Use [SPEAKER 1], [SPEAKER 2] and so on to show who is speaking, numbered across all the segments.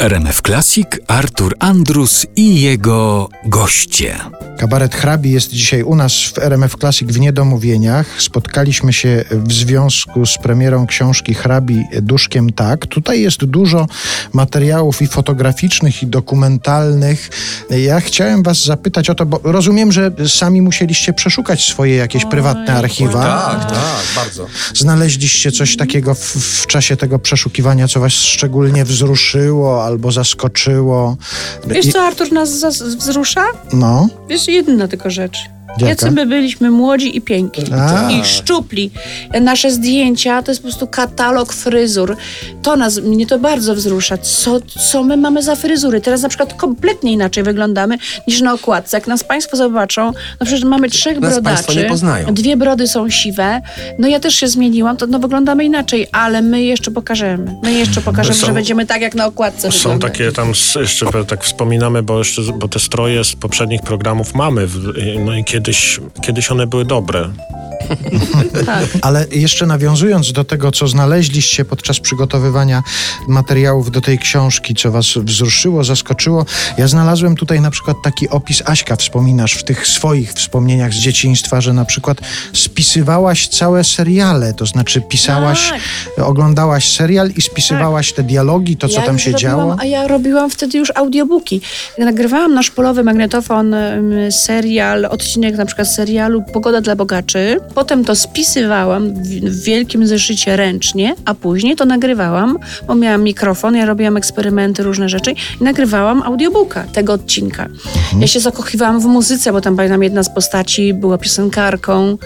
[SPEAKER 1] RMF Classic Artur Andrus i jego goście.
[SPEAKER 2] Kabaret Hrabi jest dzisiaj u nas w RMF Classic w Niedomówieniach. Spotkaliśmy się w związku z premierą książki Hrabi Duszkiem Tak. Tutaj jest dużo materiałów i fotograficznych, i dokumentalnych. Ja chciałem was zapytać o to, bo rozumiem, że sami musieliście przeszukać swoje jakieś prywatne archiwa.
[SPEAKER 3] Tak, tak, bardzo.
[SPEAKER 2] Znaleźliście coś takiego w, w czasie tego przeszukiwania, co was szczególnie wzruszyło albo zaskoczyło?
[SPEAKER 4] Wiesz, co Artur nas wzrusza?
[SPEAKER 2] No.
[SPEAKER 4] Wiesz, jedna tylko rzecz. Jacy my byliśmy młodzi i piękni.
[SPEAKER 2] A.
[SPEAKER 4] I szczupli. Nasze zdjęcia to jest po prostu katalog fryzur. To nas, mnie to bardzo wzrusza. Co, co my mamy za fryzury? Teraz na przykład kompletnie inaczej wyglądamy niż na okładce. Jak nas Państwo zobaczą, no przecież mamy trzech
[SPEAKER 3] Nas
[SPEAKER 4] brodaczy.
[SPEAKER 3] państwo nie poznają.
[SPEAKER 4] Dwie brody są siwe. No ja też się zmieniłam, to no wyglądamy inaczej, ale my jeszcze pokażemy. My jeszcze pokażemy,
[SPEAKER 5] Są-
[SPEAKER 4] że będziemy tak jak na okładce
[SPEAKER 5] Są
[SPEAKER 4] wyglądać.
[SPEAKER 5] takie tam, jeszcze tak wspominamy, bo jeszcze, bo te stroje z poprzednich programów mamy, w- no i kiedyś, kiedyś one były dobre.
[SPEAKER 4] Tak.
[SPEAKER 2] Ale jeszcze nawiązując do tego, co znaleźliście podczas przygotowywania materiałów do tej książki, co was wzruszyło, zaskoczyło, ja znalazłem tutaj na przykład taki opis, Aśka, wspominasz w tych swoich wspomnieniach z dzieciństwa, że na przykład spisywałaś całe seriale, to znaczy pisałaś, oglądałaś serial i spisywałaś te dialogi, to co
[SPEAKER 4] Tak. Ja
[SPEAKER 2] tam się
[SPEAKER 4] robiłam,
[SPEAKER 2] działo.
[SPEAKER 4] A ja robiłam wtedy już audiobooki. Nagrywałam na szpolowy magnetofon serial, odcinek na przykład serialu Pogoda dla bogaczy. Potem to spisywałam w, wielkim zeszycie ręcznie, a później to nagrywałam, bo miałam mikrofon, ja robiłam eksperymenty, różne rzeczy i nagrywałam audiobooka tego odcinka. Ja się zakochiwałam w muzyce, bo tam pamiętam jedna z postaci była piosenkarką.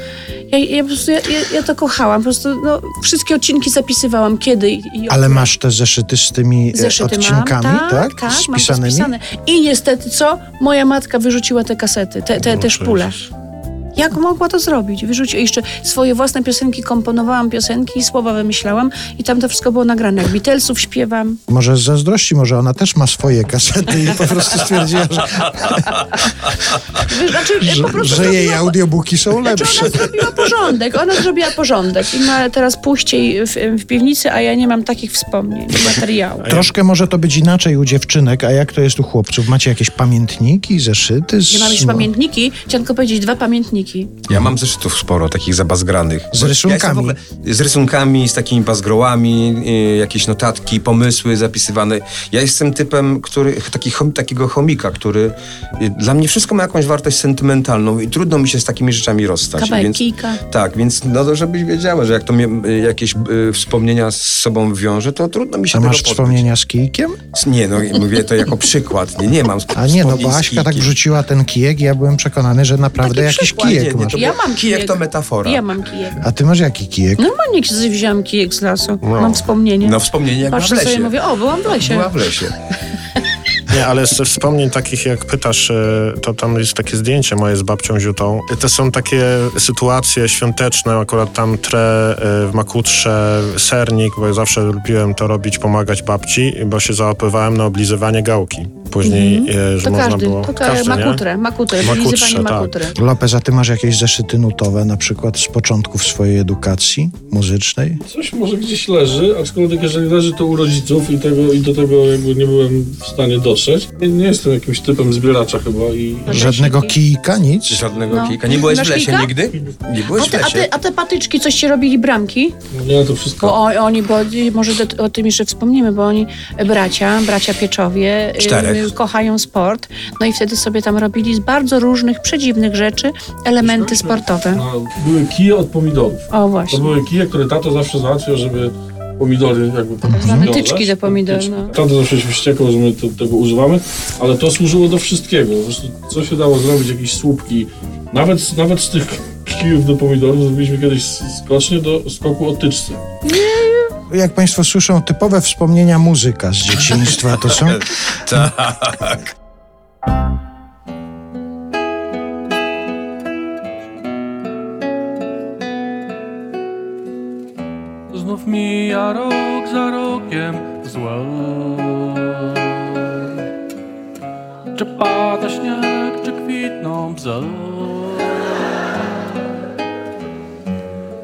[SPEAKER 4] Ja, ja po prostu, ja, ja, ja to kochałam. Po prostu no, wszystkie odcinki zapisywałam kiedy i, i
[SPEAKER 2] Ale masz te zeszyty z tymi e,
[SPEAKER 4] Zeszyty
[SPEAKER 2] odcinkami,
[SPEAKER 4] mam,
[SPEAKER 2] tak?
[SPEAKER 4] tak, tak mam
[SPEAKER 2] Spisanymi?
[SPEAKER 4] spisane. I niestety co? Moja matka wyrzuciła te kasety, te, te, te
[SPEAKER 5] No
[SPEAKER 4] szpule. Jak mogła to zrobić? Wyrzuciła jeszcze swoje własne piosenki, komponowałam piosenki, słowa wymyślałam i tam to wszystko było nagrane. Jak Beatlesów śpiewam.
[SPEAKER 2] Może z zazdrości, może ona też ma swoje kasety i po prostu stwierdziła, że,
[SPEAKER 4] Znaczy, po prostu
[SPEAKER 2] że jej
[SPEAKER 4] zrobiła-
[SPEAKER 2] audiobooki są
[SPEAKER 4] Znaczy
[SPEAKER 2] lepsze.
[SPEAKER 4] ona zrobiła porządek, ona zrobiła porządek i ma teraz puściej w, w piwnicy, a ja nie mam takich wspomnień, materiału.
[SPEAKER 2] Troszkę może to być inaczej u dziewczynek, a jak to jest u chłopców? Macie jakieś pamiętniki, zeszyty? Z,
[SPEAKER 4] Nie mam już
[SPEAKER 2] no,
[SPEAKER 4] pamiętniki, chciałam tylko powiedzieć dwa pamiętniki.
[SPEAKER 3] Ja mam zeszytów sporo, takich zabazgranych.
[SPEAKER 2] Z
[SPEAKER 3] Ja
[SPEAKER 2] rysunkami.
[SPEAKER 3] ogóle- z rysunkami, z takimi bazgrołami, y, jakieś notatki, pomysły zapisywane. Ja jestem typem, który, taki, chom, takiego chomika, który... y, Dla mnie wszystko ma jakąś wartość sentymentalną i trudno mi się z takimi rzeczami rozstać.
[SPEAKER 4] Kawałek.
[SPEAKER 3] Tak, więc no, to żebyś wiedziała, że jak to mnie, y, jakieś y, wspomnienia z sobą wiąże, to trudno mi się
[SPEAKER 2] A
[SPEAKER 3] tego
[SPEAKER 2] masz
[SPEAKER 3] pozbyć.
[SPEAKER 2] wspomnienia z kijkiem?
[SPEAKER 3] Nie, no mówię to jako przykład. Nie, nie mam
[SPEAKER 2] A nie, no bo Aśka tak wrzuciła ten kijek i ja byłem przekonany, że naprawdę
[SPEAKER 4] Taki
[SPEAKER 2] jakiś
[SPEAKER 4] przykład.
[SPEAKER 2] Kijek
[SPEAKER 3] Nie, nie,
[SPEAKER 2] masz.
[SPEAKER 3] to
[SPEAKER 4] Ja mam
[SPEAKER 3] kijek
[SPEAKER 4] kijek.
[SPEAKER 3] to metafora.
[SPEAKER 4] Ja mam kijek.
[SPEAKER 2] A ty masz jaki kijek?
[SPEAKER 4] Normalnie sobie wziąłam kijek z lasu. Mam wspomnienie.
[SPEAKER 3] No wspomnienie jak
[SPEAKER 4] Patrzę
[SPEAKER 3] w lesie.
[SPEAKER 4] sobie mówię, o, byłam w lesie.
[SPEAKER 3] Była w lesie.
[SPEAKER 5] Nie, ale ze wspomnień takich, jak pytasz, e, to tam jest takie zdjęcie moje z babcią Ziutą. To są takie sytuacje świąteczne, akurat tam trę e, w makutrze sernik, bo ja zawsze lubiłem to robić, pomagać babci, bo się załapywałem na oblizywanie gałki. Później, e, że
[SPEAKER 4] To
[SPEAKER 5] można
[SPEAKER 4] każdy,
[SPEAKER 5] było...
[SPEAKER 4] to ka-
[SPEAKER 5] każdy, nie?
[SPEAKER 4] makutrę, makutrę,
[SPEAKER 5] Makutrze, tak.
[SPEAKER 4] makutry.
[SPEAKER 2] Lopez, a ty masz jakieś zeszyty nutowe, na przykład z początków swojej edukacji muzycznej?
[SPEAKER 6] Coś może gdzieś leży, aczkolwiek jeżeli leży to u rodziców i, tego, i do tego jakby nie byłem w stanie dotrzeć. Nie, nie jestem jakimś typem zbieracza chyba i
[SPEAKER 2] Żadnego kijka, nic?
[SPEAKER 3] Żadnego
[SPEAKER 4] No.
[SPEAKER 3] kijka. Nie byłeś
[SPEAKER 4] Masz
[SPEAKER 3] w lesie
[SPEAKER 4] kijka?
[SPEAKER 3] nigdy? Nie
[SPEAKER 4] A
[SPEAKER 3] byłeś w
[SPEAKER 4] te, a,
[SPEAKER 3] lesie?
[SPEAKER 4] te, a te patyczki, coś ci robili bramki?
[SPEAKER 6] nie to wszystko.
[SPEAKER 4] Bo o, oni, bo może do, o tym jeszcze wspomnimy, bo oni, bracia, bracia Pieczowie,
[SPEAKER 3] Czterech.
[SPEAKER 4] y, kochają sport. No i wtedy sobie tam robili z bardzo różnych, przedziwnych rzeczy elementy sportowe.
[SPEAKER 6] No, były kije od pomidorów.
[SPEAKER 4] O,
[SPEAKER 6] To
[SPEAKER 4] właśnie.
[SPEAKER 6] były kije, które tato zawsze załatwiał, żeby pomidory jakby
[SPEAKER 4] Tak
[SPEAKER 6] wiązać.
[SPEAKER 4] tyczki do pomidor, no.
[SPEAKER 6] Tato zawsze się wściekał, że my to, tego używamy, ale to służyło do wszystkiego. Po prostu Co się dało zrobić, jakieś słupki. Nawet, nawet z tych kijów do pomidorów zrobiliśmy kiedyś skocznie do skoku o tyczce.
[SPEAKER 2] Jak państwo słyszą, typowe wspomnienia muzyka z dzieciństwa to są.
[SPEAKER 3] Tak.
[SPEAKER 7] Znów mija rok za rokiem zła. Czy pada śnieg, czy kwitną bzy?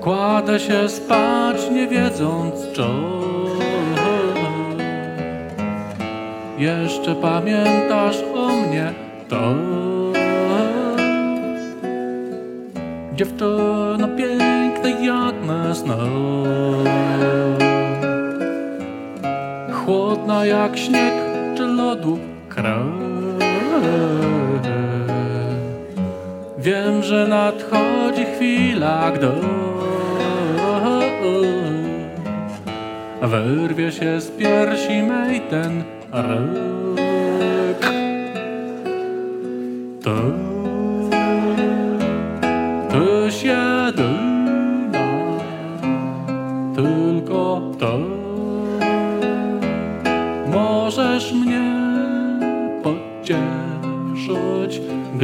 [SPEAKER 7] Kładę się spać, nie wiedząc czy. jeszcze pamiętasz o mnie, to dziewczyna piękna na snow. Chłodna jak śnieg czy lodu krew. Wiem, że nadchodzi chwila, gdy wyrwie się z piersi mej ten ryk. To tyś jedyna,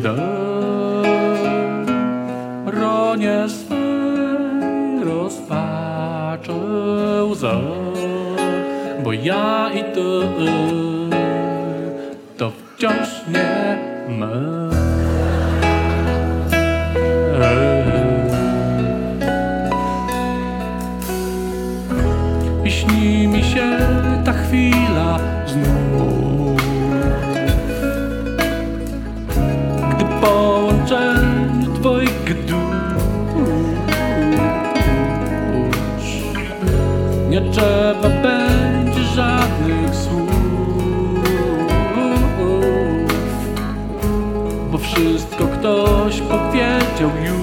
[SPEAKER 7] gdy ronie swej rozpaczy łza, bo ja i ty to wciąż nie my. Nie trzeba będzie żadnych słów Bo wszystko ktoś powiedział już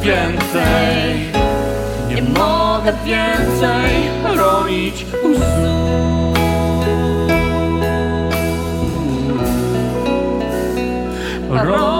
[SPEAKER 7] więcej. Nie mogę więcej roić łzu. Roić